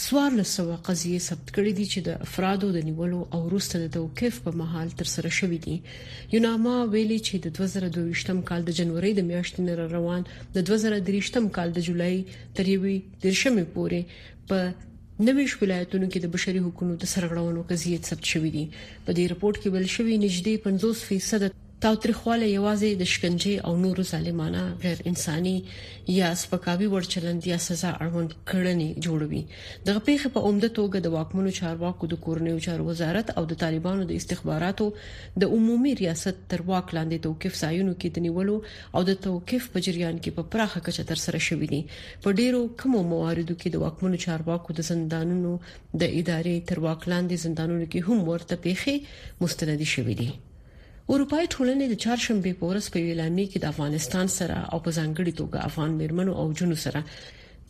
څوارلس سوه قضیې ثبت کړې دي چې د افرادو د نیولو او وروسته د توقیف په مهال تر سره شوې دي یوناما ویلي چې د 2022م کال د جنوري د میاشتې نه روان د 2023م کال د جولای تر یوې درشمې پورې په نویش ولایتونو کې د بشري حقوقو د سرغړونو قضیې ثبت شوې دي په دې رپورت کې ویل شوی نږدې 50% تاوتریخوالی یوازې د شکنجې او نورو ظالمانه، غیر انساني یا سپکاوي وړ چلند یا سزا اړوند کړنې جوړوي. دغه پېښې په عمده توګه د واکمنو چارواکو، د کورنیو چارو وزارت او د طالبانو د استخباراتو د عمومي ریاست تر واک لاندې توقیف ځایونو کې د نیولو او د توقیف په جریان کې په پراخه کچه ترسره شوې دي. په ډېرو کمو مواردو کې د واکمنو چارواکو د زندانونو د ادارې تر واک لاندې زندانونو کې هم ورته پېښې مستندې شوې دي. اروپايي ټولنې د چهارشنبې په ورځ په یو اعلامیه کې د افغانستان سره او په ځانګړي توګه افغان میرمنو او جنو سره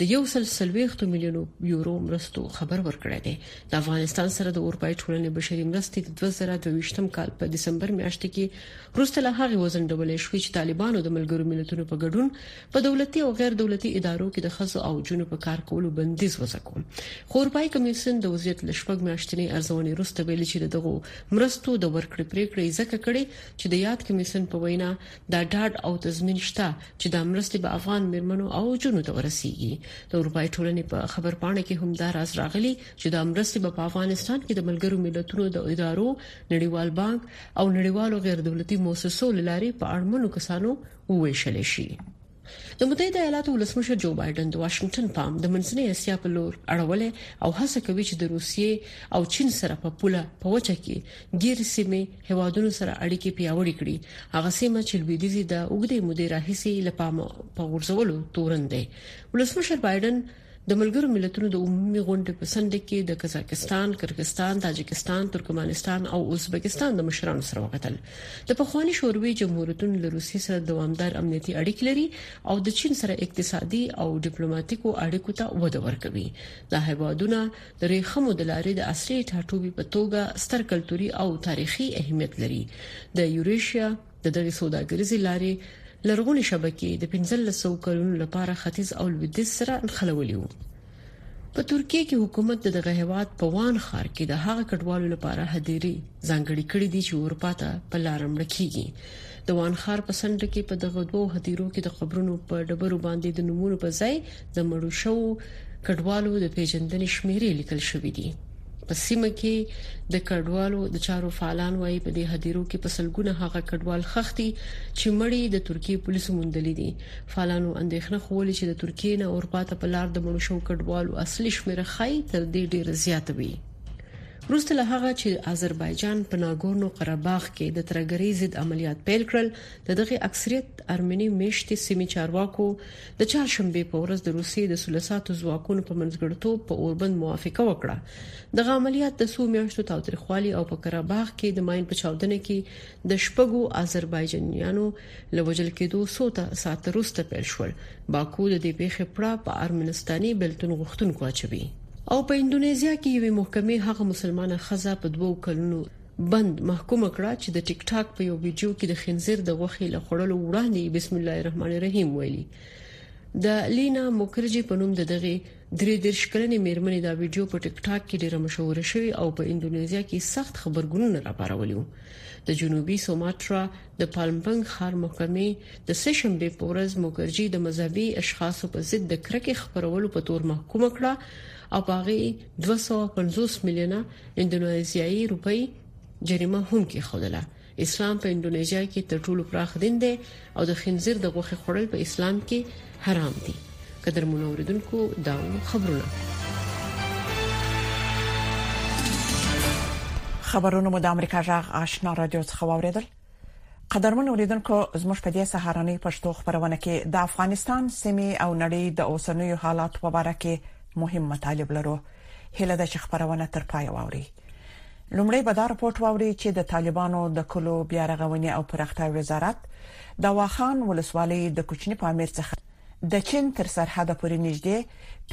د یو سل سلويختو میلیونو یورو مرستو خبر ورکړی دی د افغانستان سره د اورپای ټولنې بشري مرستې د 2022م کال په دسمبر میاشت کې روسته له هغه وزن ډولې شوې چې طالبانو د ملګرو ملتونو په ګډون په دولتي او غیر دولتي ادارو کې د ښځو او جنو په کار کولو بندیز وضع کوم خو اروپایي کمیسیون د وضعیت له شپږ میاشتنې ارزونې وروسته ویلي چې د دغو مرستو د ورکړې پریکړه یې ځکه کړې چې د یاد کمیسیون په وینا دا ډاډ او تضمین شته چې دا مرستې به افغان میرمنو او جنو ته ورسیږي د اروپایي ټولنې په خبرپاڼه کې هم دا راز راغلي چې دا مرستې به په افغانستان کې د ملګرو ملتونو د ادارو نړیوال بانک او نړیوالو غیر دولتي موسسو لارې په اړمنو کسانو وویشل شي د متحده ایالاتو ولسمشر جو بایدن د واشنگټن پام د منځنۍ اسیا په لور اړولې او هڅه کوي چې د روسیې او چین سره په پوله په وچه کې غیر سیمه هوادونو سره اړیکې پیاوړې کړي هغه سیمه چې لویدیزي د اوګدې مودې راهیسي لپاره په ورزولو تورن دی ولسمشر بایدن د ملګرو ملتونو د عمومي غونډې په څنډه کې د قزاقستان، کرغستان، تاجکستان، ترکمنستان او ازبکستان د مشرانو سره وکتل. د پخوانی شوروي جمهوریتونو له روسیې سره دوامدار امنیتي اړیکې لري او د چین سره اقتصادي او ډیپلوماټیکو اړیکو ته وده ورکوي. دا هیوادونه د ریښمو د لارې د عصري ټاټوبي په توګه ستر کلتوري او تاریخي اهمیت لري. د یوریشیا د دغې سوداګریزې لارې لرغونې شبکې د 1500 کلونو لپاره ختیځ او لویدیځ سره نښلولې وو په ترکیه کې حکومت د دغه هواد په وان ښار کې د هغه کډوالو لپاره هدیري ځانګړي کړې دي چې اروپا ته په لار مړ کیږي د وان ښار په سند کې په دغه دوه هدیرو کې د قبرونو په ډبرو باندې د نمونو په ځای د مړو شوو کډوالو د پیژندنې شمیرې لیکل شوې دي په سیمه کې د کډوالو د چارو فعالان وایي په دې هدیرو کې په سلګونه هغه کډوال خختي چې مړی د ترکیه پولیسو موندلې دي فعالانو اندېښنه خوولې چې د ترکیه نه اورپا ته په لار د مړو شو کډوالو اصلي شمیره خای تر دې ډیر زیات وي روسته له هغه چې آذربایجان په ناګورنو قرباغ کې د ترګری ضد عملیات پیل کړل د دغه اکثریت ارمنی میشتي سیمه چارواکو د چهارشنبې په ورځ د روسیې د سولساتو ځواکونو په منځګړتوب په اوربند موافقه وکړه د عملیات د سو میاشتو تاوتریخوالي او په قره باغ کې د ماين په چاودنه کې د شپږو آذربایجانیانو لوجل کېدو سو ته سات روسته پیل شول باکو د دې پیښې پړه په ارمنستاني بلتون غوښتونکو اچوي او په انډونیزیا کې یوې محکمې هغه مسلمانه خزه په دوو کلونو بند محکومه کړه چې د ټیک ټاک په یو ویډیو کې د خنزیر د غوښې له خوړلو وړاندې بسم الله الرحمن الرحیم ویلي د لینا مکرجی په نوم د دغه درې دیرش کلنې میرمنې دا ویډیو په ټیک ټاک کې ډیره مشهوره شوې او په انډونیزیا کې سخت خبرګونونه راپارولي وو د جنوبي سوماترا د پالمبنګ ښار محکمې د سشنبه په ورځ موکرجي د مذهبي اشخاصو په ضد د کرکې خبرولو په تور محکوم کړه او باغې دوه سوه پنځوس میلیونه اندونیزیایي روپۍ جریمه هم کېښودله. اسلام په اندونیزیا کې تر ټولو پراخ دین دی او د خنزیر د غوښې خوړل په اسلام کې حرام دي. قدرمن اوریدونکو دا خبرونه خبرونه مو د امریکا جغ آشنا رادیو څخه واوریدل قدرمن اوریدونکو زموږ په دې سهارنۍ پښتو خبرونه کې د افغانستان سیمه او نړۍ د اوسنوي حالات په اړه کې مهم مطالب لرو هله د خبرونه تر پای واوري لومړی به دا رپورت واوري چې د طالبانو د کلو بیا رغونې او پراختیا وزارت د واخان ولسوالۍ د کوچني پامیر څخه د چین تر سرحد پورې نږدې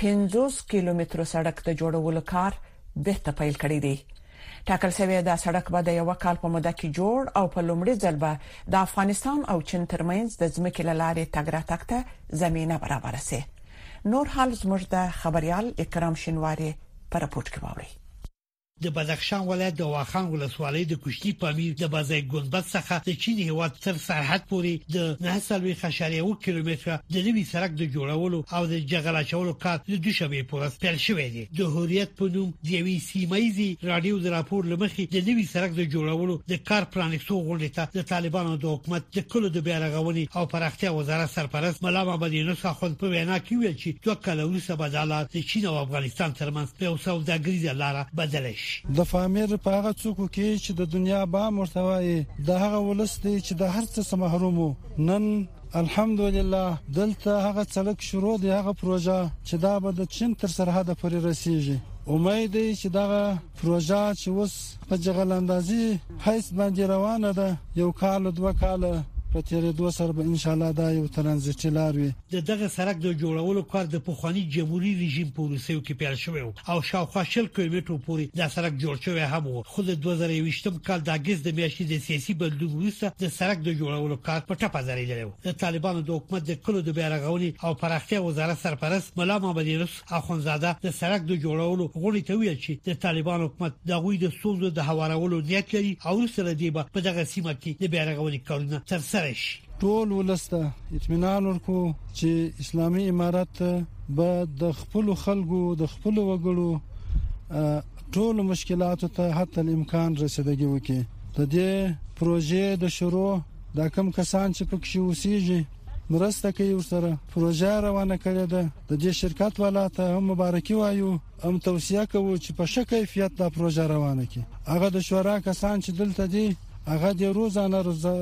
50 کیلومترو سړک د جوړولو کار بیرته پیل کړی دی. ټاکل شوې دا سړک به د یو کال په موده کې جوړ او په لومړي ځل به د افغانستان او چین ترمنځ د ځمکې له لارې تګ راتګ ته زمینه برابره شي. نور حال زموږ د خبريال اکرام شینواري په رپورت کې واوري د بدخشان ولایت د واخان ولسوالۍ د کوچني پامیر د بازای ګنبد څخه د چین هیواد تر سرحد پورې د 9.1 کیلومتر د نوي سرک د جوړولو او د جغل اچولو کار د دوشنبه په ورځ پیل شوی دی د حریت په نوم د یوې سیمه ییزې رادیو د راپور لمخې د نوي سرک د جوړولو د کار پرانیستو غونډې ته د طالبانو د حکومت د کلو د بیا رغونې او پراختیا وزارت سرپرست ملا محمد یونس اخوند په وینا کې ویل چې دوه کاله وروسته به دا لار د چین او افغانستان ترمنځ په یو سوداګریزه لاره بدله شي د فامیر په هغه څوکو کې چې د دنیا بام ورته وایي د هغه ولس دی چې د هر څه څخه محروم نن الحمدلله دلته هغه څړک شروع دی هغه پروژه چې دا به د چین تر سرحده پورې رسیږي امید دی چې دغه پروژه چې اوس په جغل اندازي حیث باندې روانه ده یو کال دوه کال په تیرېدو سره به ان شاء الله دا یو ترانزیټي لار وي د دغه سرک د جوړولو کار د پخواني جمهوریت رژیم په وروستیو کې پیل شوی او شاوخوا شل کیلومترو پورې دا سرک جوړ شوی هم و خو د دوه زره یوویشتم کال د اګست د میاشتې د سیاسي بدلون وروسته د سرک د جوړولو کار په ټپه درېدلی و د طالبانو د حکومت د کلو د بیارغونې او پراختیا وزارت سرپرست ملا محمد یونس اخوندزاده د سرک د جوړولو غونډې ته ویل چې د طالبانو حکومت د هغوی د ستونزو د هوارولو نیت لري او وروسته له دې به په دغه سیمه کې د بیارغونې کارونه ترسره شي ټول ولس ته اطمینان ورکو چې اسلامي امارت به د خپل خلکو د خپل وګړو ټول مشکلاتو ته حتی امکان رسیدګي وکړي د دې پروژې د شروع دا کم کسان چې پکې اوسېږي مرسته کوي ورسره پروژه روانه کړې ده د دې شرکت والا ته هم مبارکي وایو هم توصیه کوو چې په ښه کیفیت دا پروژه روانه کړي هغه د شورا کسان چې دلته دي هغه د روزانه روزه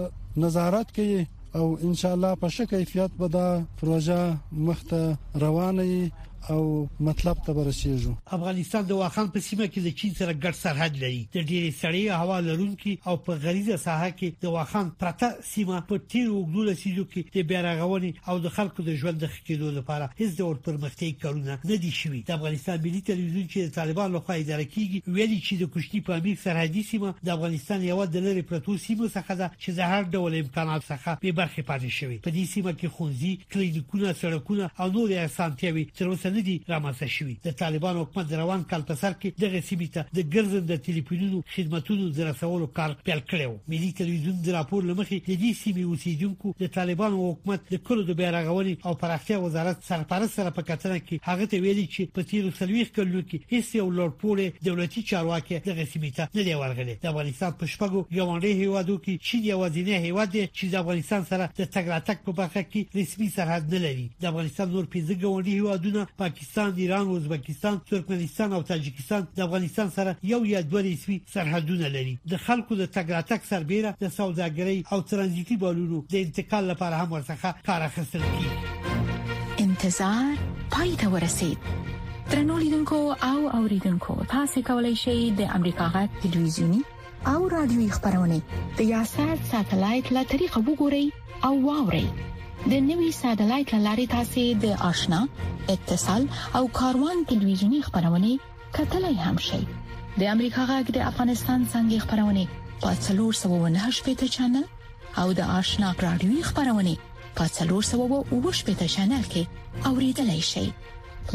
نظارت کوي او ان شاء الله په ښه کیفیت به دا پروژه مخته روانه وي او مطلب ته ورسیږو افغانستان د واخان په سیمه کې د چین سره ګډ سرحد لري د ډېری سړی هوا لرونکي او په غریزه ساحه کې د واخان پرته سیمه په تیر وګړو لسیزو کې د بیرغونی او د خلکو د ژوند کېدو لپاره هېڅ ډول پرمختیایي کارونه نه دي شوي. د افغانستان ملي تلویزیون چې د طالبانو له خوا اداره کېږي، ویلي چې د کوچني پامیر سرحدي سیمه د افغانستان یوه د لرې پرتو سیمو څخه ده چې د هر ډول امکاناتو څخه بې برخې پاتې شوې. په دې سیمه کې ښونځي، کلینیکونه، سړکونه او نورې اسانتیاوې تر اوسه نه دي رامنځته شوي. د طالبانو حکومت د روان کال په سر کې دغې سیمې ته د ګرځنده تیلیفونونو خدمتونو د رسولو کار پیل کړی و. ملي تلویزیون د راپور له مخې د دې سیمې اوسېدونکو د طالبانو حکومت د کلو د بیارغونې او پراختیا وزارت سرپرست سره په کتنه کې هغه ته ویلي چې په تېرو څلوېښت کلونو کې هېڅ یو لوړپوړی دولتي چارواکی دغه سیمې ته نه دی ورغلی. د افغانستان په شپږو ګاونډیو هېوادو کې چین یوازینی هېواد دی چې د افغانستان سره د تګ راتګ په برخه کې رسمي سرحد نه لري. د افغانستان نور پنځه ګاونډي هېوادونه، پاکستان، ایران، ازبکستان، ترکمنستان او تاجکستان د افغانستان سره یو یا دوه رسمي سرحدونه لري. د خلکو د تګ راتګ سربېره د سوداګرۍ او ترانزیتي مالونو د انتقال لپاره هم ورڅخه کار اخیستل کیږي. انتظار پای ته ورسید. درنو لیدونکو او اوریدونکو تاسو کولی شئ د امریکا غږ ټلویزیونی او رادیوي خبرونه د یاشر ساتلایت له طریقو وګورئ او واورئ د نوي ساتلایت لارې تاسو د آشنا اتصال او کاروان ټلویزیونی خبرونه کتلای هم شئ د امریکا غږ د افغانستان څنګه خبرونه په 398 پټ چنل او د آشنا رادیوي خبرونه په 398 پټ چنل کې اوریدلای شئ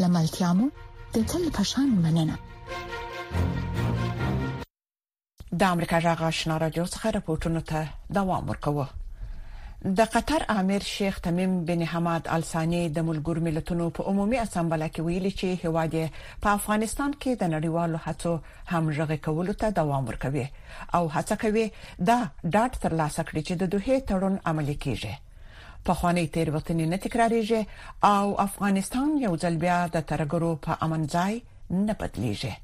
لملتيامو د تل پشان مننه د امریکا جغ آشنا رادیو څخه راپورټونه ته دوام ورکوه د قطر امیر شیخ تمیم بن حماد الثانی د ملګرو ملتونو په عمومي اسمبلې کې ویلي چې هیواد په افغانستان کې د نړیوالو هڅو همغږي کولو ته دوام ورکوي او هڅه کوي دا ډاټ تر لاسه کړي چې د دوه تړون عملي کیږي په خوانی تیروتنې نه تکرارېږي او افغانستان یو ځل بیا د ترګرو په امن ځای نه بدلیږي.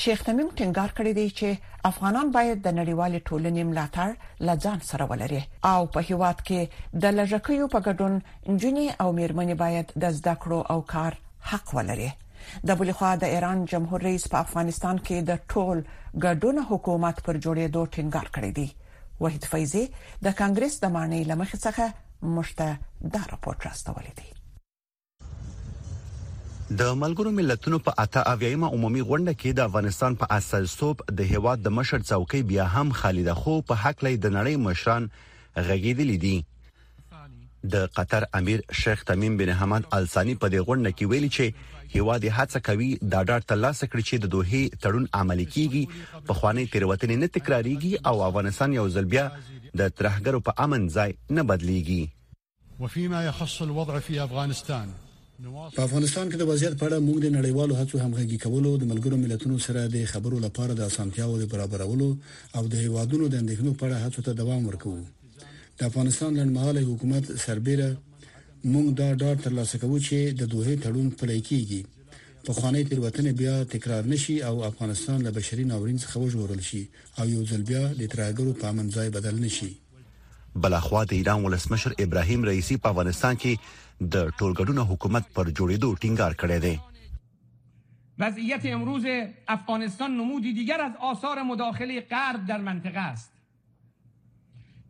شیخ تمیم ټینګار کړی دی چې افغانان باید د نړیوالې ټولنې ملاتړ له ځان سره ولري او په هیواد کې د لږکیو په ګډون نجونې او میرمنې باید د زده کړو او کار حق ولري. د بلې خوا د ایران جمهور رئیس په افغانستان کې د ټول ګډونه حکومت پر جوړیدو ټینګار کړی دی. وحید فیضي د کانګریس د ماڼۍ له مخې څخه موږ ته دا رپورټ راستولی دی. د ملګرو ملتونو په اته اویایمه عمومي غونډه کې د افغانستان په استازیتوب د هیواد د مشر څوکۍ بیا هم خالي ده خو په حق لې د نړۍ مشران غږیدلې دي د قطر امیر شیخ تمیم بن حمد الثانی په دې غونډه کې ویلي چې هیواد هڅه کوي دا ډاډ ترلاسه کړي چې د دوه تړون عملي کیږي په خواني تیروتنې نه تکرارېږي او افغانستان یو ځل بیا د ترهګرو په امن ځای نه بدليږي وفيما يخص الوضع في افغانستان په افغانستان کې د وضعیت په اړه موږ د نړیوالو هڅو همغږي کولو د ملګرو ملتونو سره د خبرو لپاره د اسانتیاو د برابرولو او د هیوادونو د اندېښنو په اړه هڅو ته دوام ورکوو د افغانستان لنډمهاله حکومت سربېره موږ دا ډاډ ترلاسه کوو چې د دوه تړون پلی کیږي په خوانی تیروتنې بیا تکرار نشي او افغانستان له بشري ناورین څخه وژغورل شي او یو ځل بیا د ترهګرو په امن ځای بدل نشي بلخوا د ایران ولسمشر ابراهیم رئیسی په افغانستان کې د ټولګډونه حکومت پر جوړېدو ټینګار کړی دی وضعیت امروز افغانستان نمودی دیگر از آثار مداخله غرب در منطقه است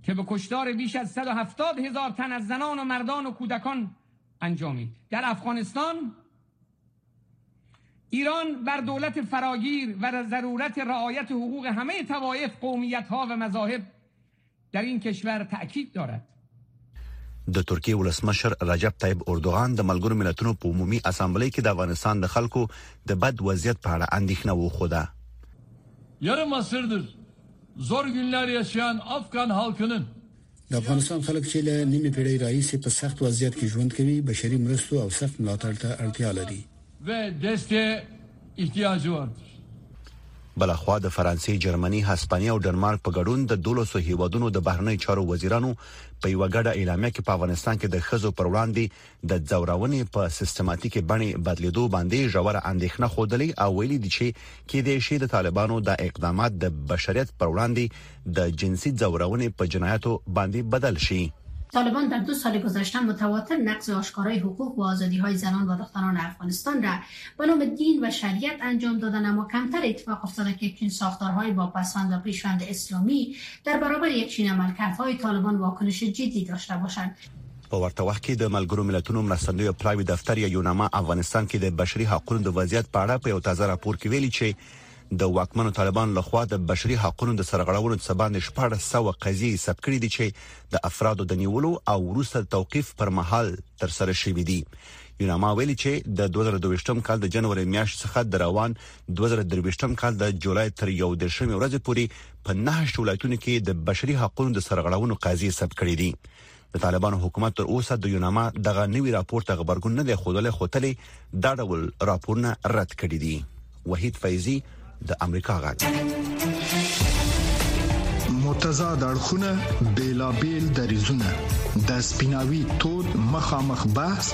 که به کشتار بیش از 170 هزار تن از زنان و مردان و کودکان انجامید در افغانستان ایران بر دولت فراگیر و ضرورت رعایت حقوق همه توایف، قومیت ها و مذاهب در این کشور تأکید دارد. د ترکیه ولسمشر رجب طیب اردوغان د ملګرو ملتونو په عمومي اسمبلۍ کې د افغانستان د خلکو د بد وضعیت په اړه اندېښنه وښوده. Yarım asırdır zor günler yaşayan Afgan halkının د افغانستان خلک چې له نیمې پیړۍ راهیسې په سخت وضعیت کې ژوند کوي، بشري مرستو او سخت ملاتړ ته اړتیا لري. بلخوا د فرانسې، جرمني، هسپانیې او ډنمارک په ګډون د دولسو هیوادونو د بهرنیو چارو وزیرانو په یوه ګډه اعلامیه کې په افغانستان کې د ښځو پر وړاندې د ځورونې په سیستماتیکې بڼې بدلیدو باندې ژوره اندېښنه خوده او ویلي دي چې کې د شي د طالبانو د اقدامات د بشریت پر وړاندې د جنسي ځورونې په جنایتو باندې بدل شي طالبان در دو سال گذشته متواتر نقض آشکارای حقوق و آزادی های زنان و دختران افغانستان را به نام دین و شریعت انجام دادن اما کمتر اتفاق افتاده که چین ساختارهای با پسند و پیشوند اسلامی در برابر یک چین عملکردهای طالبان واکنش جدی داشته باشند په ورته وخت کې د ملګرو ملتونو مرستندوی پلاوی دفتر یا یوناما افغانستان کې د بشري حقوقو د وضعیت په اړه په یو تازه راپور کې ویلي چې د واکمنو طالبانو لخوا د بشري حقوقو د سرغړونو څخه باندې 1400 قضیې ثبت کړې دي چې د افرادو د نیولو او وروسته توقيف پر مهال تر سره شوې دي یوناما ویلي چې د 2022م کال د جنوري میاشتې څخه د روان 2023م کال د جولای تر 11مې ورځې پورې په نهشت ولایتونو کې د بشري حقوقو د سرغړونو قضیې ثبت کړې دي د طالبانو حکومت تر اوسه د یوناما دغه نوي راپور ته خبرګون نه دی خوده له خوتلې دا ډول راپورونه رد کړی دي وحید فیضی د امریکا غږ متضاد اړخونه بیلابیل دریزونه د سپیناوي تود مخامخ بحث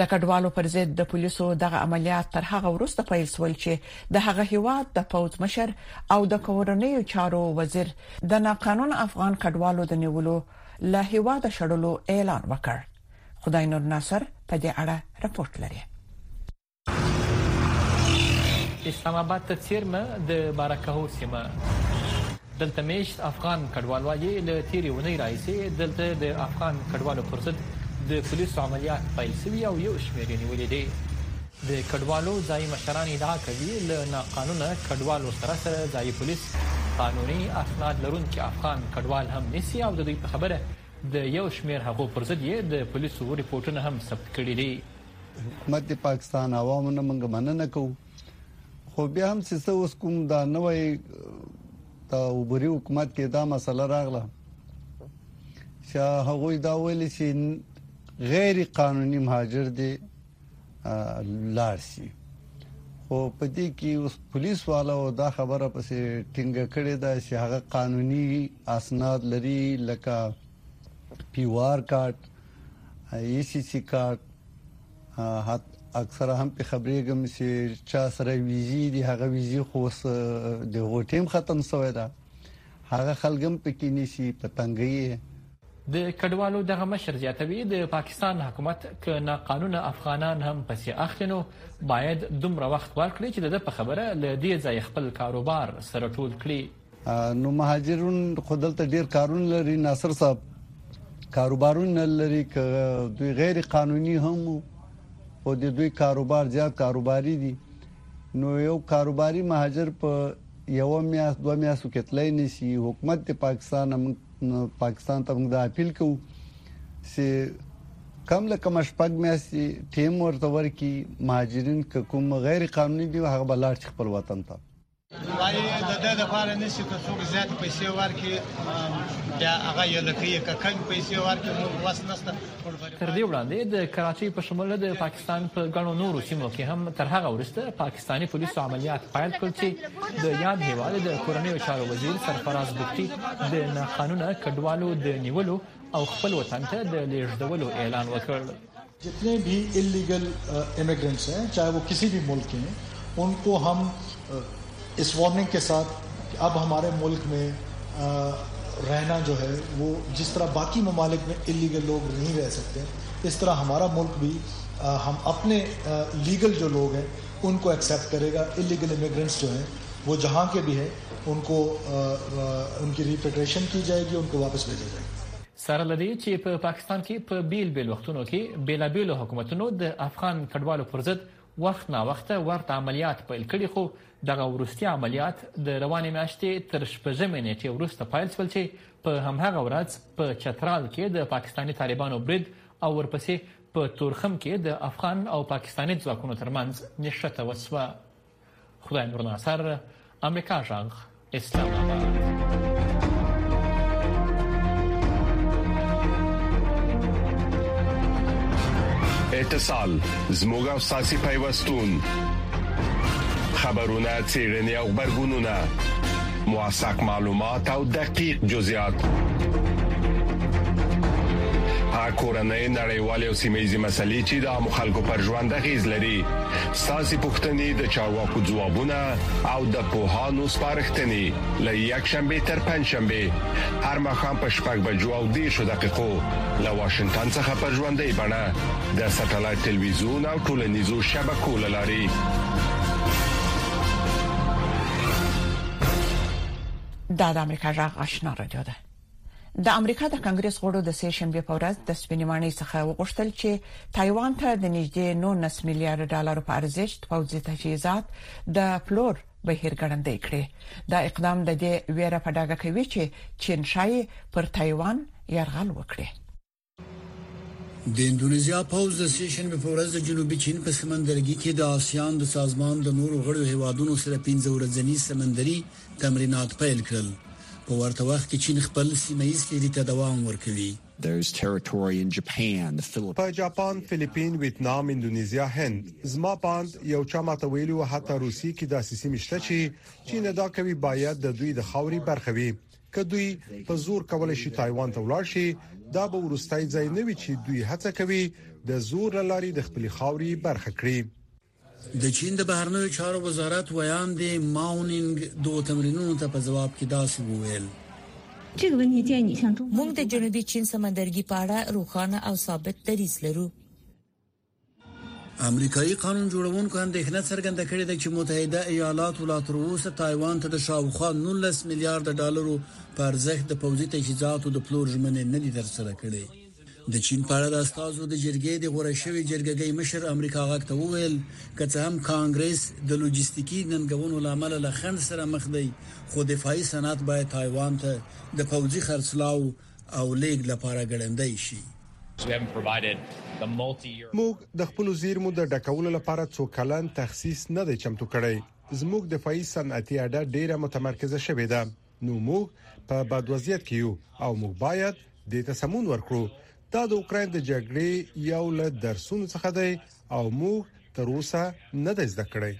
د کډوالو پر ضد د پولیسو دغه عملیات تر هغه وروسته پیل شول چې د هغه هیواد د پوځ مشر او د کورنیو چارو وزیر د ناقانونه افغان کډوالو د نیولو له هیواد شړلو اعلان وکړ خدای نور ناصر په دې اړه رپورت لري اسلام آباد ته څیرمه د بارکهو سیمه دلته میشت افغان کډوال واجی له تیرې ونې راځي دلته د افغان کډوالو پر ضد د پولیسو عملیات پیل شوي او یو شمېر یې نیولي دي د کډوالو ځایي مشران ادعا کوي له ناقانونه کډوالو سره سره ځایي پولیس قانوني اسناد لرونکي افغان کډوال هم نیسي او د دوی په خبره د یو شمېر هغو پر ضد یې د پولیسو رپورټونه هم ثبت کړي دي حکومت د پاکستان عوامو نه منګه مننه کوو خو بیا هم چې څه اوس کوم دا نوې دا وبري حکومت کې دا مسله راغله چې هغه دا ویل چې غیر قانوني مهاجر دي لاړ شي خو په دې کې اوس پولیس والو دا خبره پسې ټینګه کړې ده چې هغه قانوني اسناد لري لکه پیوار کارت ایسی سی کارت حد اکثره هم په خبرېږم چې چا سره ویزي دی هغه ویزي خو د غوټیم ختم شوی دا هغه خلګم پکې نشي پتنګي د کډوالو دغه مشر زیاتوي د پاکستان حکومت ک نه قانون افغانان هم پسې اخلینو باید دومره وخت ورکړي چې د په خبره ل دې ځای خپل کاروبار سره ټول کړي نو مهاجرون خو دلته ډیر کارونه لري ناصر صاحب کاروبارونه لري که دوی غیر قانوني هم او د دوی کاروبار زیات کاروباري دي نو یو کاروباري مهاجر په یو میاس دوه میاسو کې تلای نشي حکومت د پاکستان پاکستان ته موږ د اپیل کوو چې کم له کم شپږ میاشتې ټیم ورته ورکي مهاجرین کوم غیر قانوني دي هغه بلار خپل وطن ته وایي د دې لپاره نشي که څوک زیات پیسې ورکړي بیا هغه یې لکه یې که کم پیسې ورکړي نو وس نشته تر دې وړاندې د کراچۍ په شمول د پاکستان په ګڼو نورو سیمو کې هم تر هغه وروسته پاکستاني پولیسو عملیات پیل کړل چې د یاد هیواد د کورنیو چارو وزیر سرفراز بکټي د ناقانونه کډوالو د نیولو او خپل وطن ته د لیږدولو اعلان وکړ جتنے بھی الیگل امیگرنٹس ہیں چاہے وہ کسی بھی ملک کے ہیں ان کو ہم इस वार्निंग के साथ अब हमारे मुल्क में आ, रहना जो है वो जिस तरह बाकी ममालिक में इलीगल लोग नहीं रह सकते इस तरह हमारा मुल्क भी आ, हम अपने आ, लीगल जो लोग हैं उनको एक्सेप्ट करेगा इलीगल इमिग्रेंट्स जो हैं वो जहाँ के भी हैं उनको आ, आ, उनकी रिपेट्रेशन की जाएगी उनको वापस भेजा जाएगा سره له دې چې په پاکستان کې په بېل بېل وختونو کې بېلابېلو حکومتونو د افغان کډوالو پر ضد وخت ناوخته ورته عملیات پیل کړي خو دغه وروستي عملیات د روانې میاشتې تر شپږمې نیټې وروسته پیل شول چې په همهغه ورځ په چترال کې د پاکستاني طالبانو برید او ورپسې په تورخم کې د افغان او پاکستاني ځواکونو ترمنځ نښته وسوه. خدای نور ناصر امریکا جغ اسلام آباد اتصال زموږ او ساسي پیوستون خبرونه چیرنی او خبرګونونه موثق معلومات او دقیق جزئیات کورنۍ نړیوالې او سیمې یې مسلې چې د عام خلکو پر ژوند غیز لري ستاسو پوښتنې د چارواکو ځوابونه او د پوهانو سپارښتنې لې یک شنبه تر پنځ شنبه هر مخام په شپږ بجو او دې شو دقیقو له واشنگټن څخه پر ژوندې بڼه د سټلایټ ټلویزیون او ټولنیزو شبکو لاري دا د امریکا جغ آشنا رادیو ده د امریکا د کانګریس غړو د سه شنبې په ورځ د سپینې ماڼۍ څخه وغوښتل چې تایوان ته د نږدې 19 میلیارډ ډالرو په ارزښت پوځي تجهیزات د پلور بهیر ګړندی کړي دا اقدام د دې ویره په ډاګه کوي چې چین شایي پر تایوان يرغل وکړي د اندونیزیا پوځ د سې شنبې په ورځ د جنوبي چین په سمندرګي کې د آسیان د سازمان د نورو غړو هیوادونو سره 15 ورځنی سمندري تمرینات پیل کړل په ورته وخت کې چین خپل سیمه ایز لیدي ته دوام ورکوي په جاپان، فلیپین، ویتنام، اندونیزیا، هند زما پاند یو چا ماته ویلي و حتی روسیې کې داسې سیمې شته چې چین ادعا کوي باید د دوی د خاورې برخه وي که دوی په زور کولای شي تایوان ته ولاړ شي، دا به وروستی ځای نه وي چې دوی هڅه کوي د زور له لارې د خپلې خاورې برخه کړي. د چین د بهرنیو چارو وزارت ویاند ماو نینګ دوو تمرینونو ته په ځواب کې داسې وویل. موږ د جنوبي چین سمندرګي په اړه روښانه او ثابت دریځ لرو. امریکایي قانون جوړونکو اندېښنه څرګنده کړې ده چې متحده ایالات لا تر اوسه تایوان ته د شاوخوا 19 میلیارډ ډالرو په ارزښت د پوځي تجهیزاتو د پلور ژمنې نه دي ترسره کړې د چین په اړه د استازو د جرګې د غوړه شوی جرګګۍ مشر امریکا غاک ته وویل که څه هم کانګرس د لوجستیکی ننګونو لامل له خند سره مخ دی خو دفاعي صنعت باید تایوان ته د پوځي خرڅلاو او لیږد لپاره ګړندی شي. موږ د خپلو زیرمو د ډکولو لپاره څو کلن تخصیص نه دی چمتو کړی. زموږ دفاعي صنعتي اډه ډیره متمرکزه شوې ده، نو موږ په بد وضعیت کې یو او موږ باید دې ته سمون ورکړو. دا د اوکراین د جګړې یو له درسونو څخه دی او موږ تر اوسه نه دی زده کړی.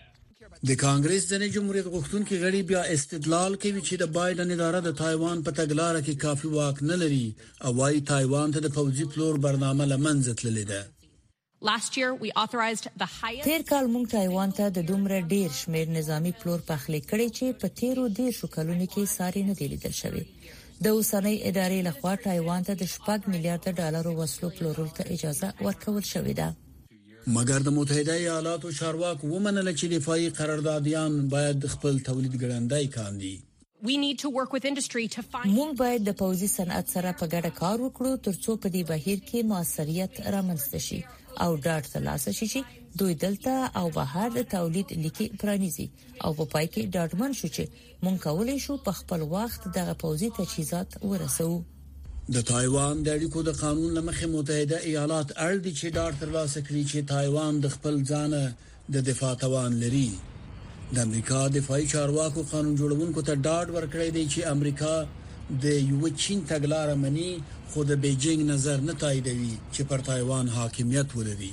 د کانګریس ځینې جمهوریت غوښتونکي غړي بیا استدلال کوي چې د بایډن اداره د تایوان په تګلارې کې کافي واک نه لري او وايي تایوان ته د پوځي پلور برنامه لمنځه تللې ده تیر کال موږ تایوان ته د دومره ډیر شمیر نظامی پلور پخلی کړی چې په تیرو دیر شو کلونو کې ساري نه دی لیدل شوی د اوسنۍ ادارې لخوا تایوان ته د 4 میلیارډ ډالرو وسلو پلورل ته اجازه ورکول شوې ده مګر د متحده ایالاتو چارواکو ومنله چې دفاعي قراردادیان باید خپل تولید ګړندی کاندي. موږ باید د پوځي صنعت سره په ګډه کار وکړو ترڅو په دې بهیر کې موثریت رامنځته شي او ډاډ ترلاسه شي چې دوی دلته او بهر د تولید لیکې پرانیزي او په پای کې ډاډمن شو چې مونږ کولای شو په خپل وخت دغه پوځي تجهیزات ورسو د تایوان د اړیکو د قانون لمخې متحده ایالات اړ دي چې ډار ترلاسه کړي چې تایوان د خپل ځانه د دفاع توان لري د امریکا دفاعي چارواکو قانون جوړونکو ته ډاډ ورکړی دی چې امریکا د یو چین تګلارې مني خو د بیجینګ نظر نه تاییدوي چې پر تایوان حاکمیت ولري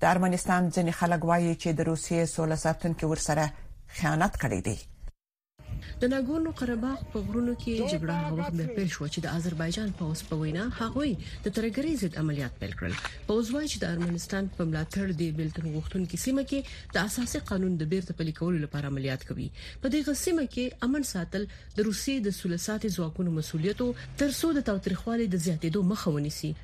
د ارمنستان ځینې خلک وایي چې د روسیې سوله ساتونکي ورسره خیانت کړی دی. د ناګورنو قره باغ په غرونو کې جګړه هغه وخت بیا پیل شو چې د آذربایجان پوځ په وینا هغوی د ترګرۍ ضد عملیات پیل کړل پوځ وایي چې د ارمنستان په ملاتړ دی بیلتون غوښتونکو سیمه کې د اساسي قانون د بیرته پلي کولو لپاره عملیات کوي په دې غسیمه کې امن ساتل د روسیې د سولساتي ځواکونو مسولیت ترڅو د تاوتریخوالي د زیاتېدو مخه ونیسي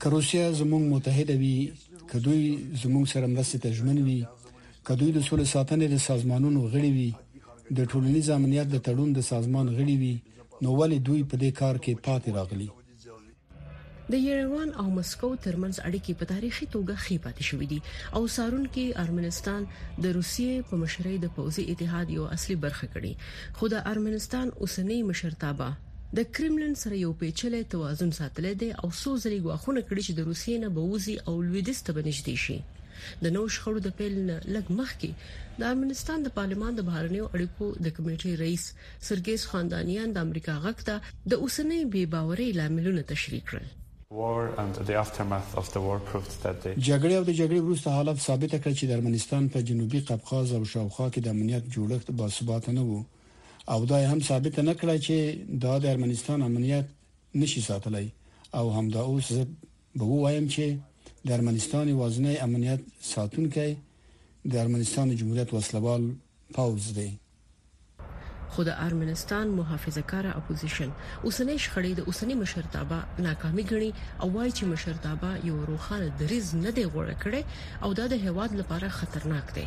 که روسیه زموږ متحده وي، که دوی زموږ سره مرستې ته ژمن وي، که دوی د سولې ساتنې د سازمانونو غړي وي، د ټولنیز امنیت د تړون د سازمان غړي وي، نو ولې دوی په دې کار کې پاتې راغلي؟ د یریوان او مسکو ترمنځ اړیکې په تاریخي توګه ښې پاتې شوې دي او څارونکو ارمنستان د روسیې په مشرۍ د پوځي اتحاد یوه اصلي برخه ګڼي، خو د ارمنستان اوسنی مشرتابه د کرملین سره یو پیچلی توازن ساتلی دی او څو ځلې ګواښونه کړي چې د روسیې نه به وځي او لویدیځ ته به نږدې شي د نو شخړو د پیل نه لږ مخکې د ارمنستان د پارلمان د بهرنیو اړیکو د کمیټې رئیس سرګیس خاندانیان د امریکا غږ ته د اوسنۍ بې باورۍ لاملونه تشریح کړل جګړې او د جګړې وروسته حالت ثابته کړه چې د ارمنستان په جنوبي قفقاز او شاوخوا کې د امنیت جوړښت باثباته نه و او دا هم ثابت نه کړه چې دا د ارمنستان امنیت نشي ساتلی او همدا اوس زه به وایم چې د ارمنستان وازنی امنیت ساتونکي د ارمنستان جمهوریت وسلوال پوز دی خو د ارمنستان محافظه کار اپوزیشن اوسنۍ شخړې د اوسنۍ مشرتابه ناکامي ګڼي او وایي چې مشرتابه یو روخانه دریز نه دی غوړه کړي او دا د هواد لپاره خطرناک دی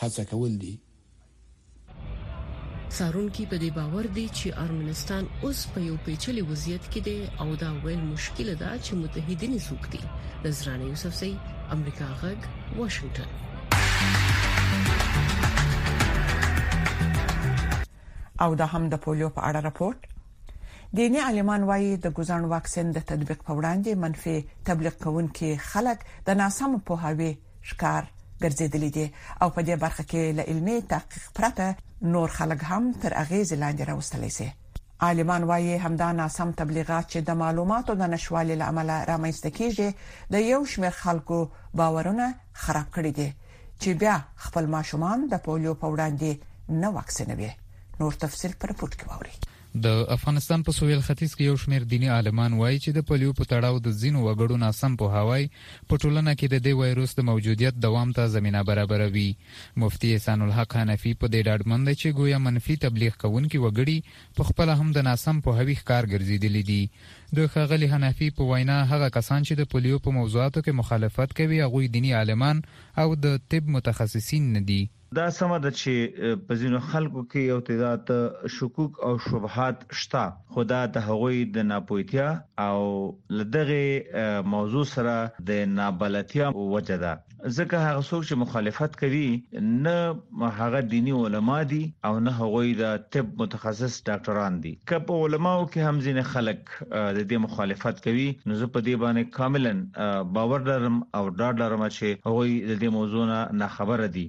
هڅه کول دي. څارونکي په دې باور دي چې ارمنستان اوس په یو پیچلي وضعیت کې دی او دا ویل مشکل ده چې متحدین څوک دي نظرانه یوسف سي امریکا غږ واشنگټن او دا هم د پولیو په اړه راپورټ دیني عالمان وایي د ګوزن واکسین د تطبیق په وړاندې منفي تبلیغ کوونکي خلک د ناسم پوهاوی ښکار ګرځیدلي دي او په دې برخه کې له علمي تحقیق پرته نور خلک هم تر اغیزې لاندې راوستل شي. عالمان وايي همدا ناسم تبلیغات چې د معلوماتو د نشوالي له امله رامنځته کیږي د یو شمیر خلکو باورونه خراب کړي دي چې بیا خپل ماشومان د پولیو په وړاندې نه واکسینوي. نور تفصیل په رپورت کې واوري. د افغانستان په سویل ختیځ کې یو شمېر دیني عالمان وایي چې د پولیو په تړاو د ځینو وګړو ناسم پوهاوی په ټولنه کې د دې وایروس د موجودیت دوام ته زمینه برابروي. مفتي احسان الحق حنفي په دې ډاډمن دی چې ګویا منفي تبلیغ کوونکي وګړي په خپله هم د ناسم پوهاوي ښکار ګرځېدلي دي. د ښاغلي حنفي په وینا هغه کسان چې د پولیو په موضوعاتو کې مخالفت کوي هغوی دیني عالمان او د طب متخصصین نه دي. دا سمه ده چې په ځینو خلکو کې یو تعداد شکوک او شبهات شته، خو دا د هغوی د ناپوهتیا او له دغې موضوع سره د نابلدتیا وجه ده، ځکه هغه څوک چې مخالفت کوي، نه هغه دیني علما دي او نه هغوی د طب متخصص ډاکټران دي، که په علماوو کې هم ځینې خلک خلک د دې مخالفت کوي نو زه په دې باندې کاملا باور لرم او ډاډ لرم چې هغوی د دې موضوع نه ناخبره دي.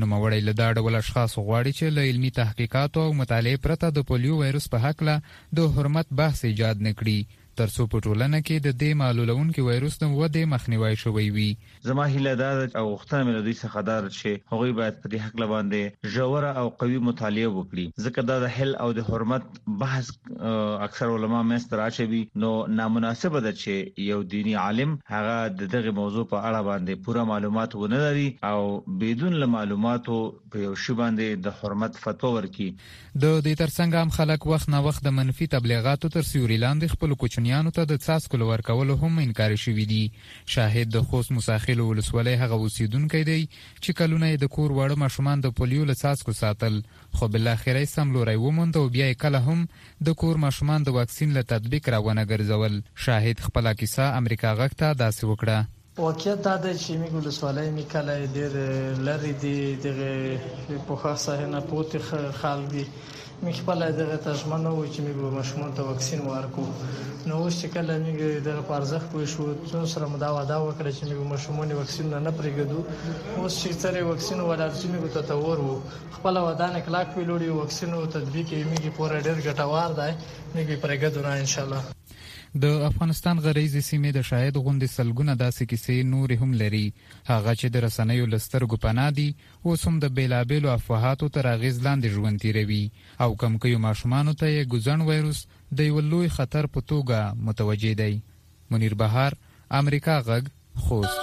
نوموړی له دا ډول اشخاصو غواړي چې له علمي تحقیقاتو او مطالعې پرته د پولیو وایروس په هکله د حرمت بحث ایجاد نه کړي ترڅو په ټولنه کې د دې معلولونکي وایروس د ودې مخنیوی شوی وي. زما هیله دا ده او غوښتنه مې له دوی څخه دا ده چې هغوی باید په دې حقله باندې ژوره او قوي مطالعه وکړي ځکه دا د حل او د حرمت بحث اکثر علما مې ستر اچوي نو نامناسب ده چې یو دینی عالم هغه د دغه موضوع په اړه باندې پوره معلومات ونه لري او بدون له معلوماتو په یو شی باندې د حرمت فتوا ورکړي د دې ترڅنګ هم خلک وخت نه وخت د منفي تبلیغاتو تر سیوري لاندې خپل کوچنیانو ته د څاڅکو لور کولو هم انکار شوي دي شاهد د خوست موساخېلو ولسوالۍ هغه اوسېدونکی دی چې کلونه یې د کور واړه ماشومان د پولیو له څاڅکو ساتل، خو بالاخره یې سم لوری وموند او بیا یې کله هم د کور ماشومان د واکسین له تطبیق را ونه ګرځول. شاهد خپله کیسه امریکا غږ ته داسې وکړه. واقعیت دا دی چې میږ ولسوالۍ، میږ کلی ډېر لرې دي، دغه پوښښ ساحې نه پورتې خلک دي، موږ خپله دغه ته ژمن وو چې موږ به ماشومانو ته واکسین ورکړو، نو اوس چې کله موږ دغه په ارزښت پوه شو، ځان سره مو دا وعده وکړه چې موږ ماشومانې واکسینونه نه پرېږدو، اوس چې څرې واکسین ولات چې موږ ته تور وو، خپله وعدانې کلاک ویلوړ یو، واکسین او تطبیق یې موږ پوره ډېر ګټوار دی، موږ یې پرېږدو نه انشاالله. د افغانستان غريزې سيمې د شاهد غوندې سلګونه داسې کيسې نورې هم لري، هغه چې د رسنيو له سترګو پناه دي اوس هم د بېلابېلو افواهاتو تر اغېز لاندې ژوند تېروي او کمکیو ماشومانو ته یې ګوزڼ ویروس د یوه لوی خطر په توګه متوجه دی. منیر بهار، امریکا غږ، خوست.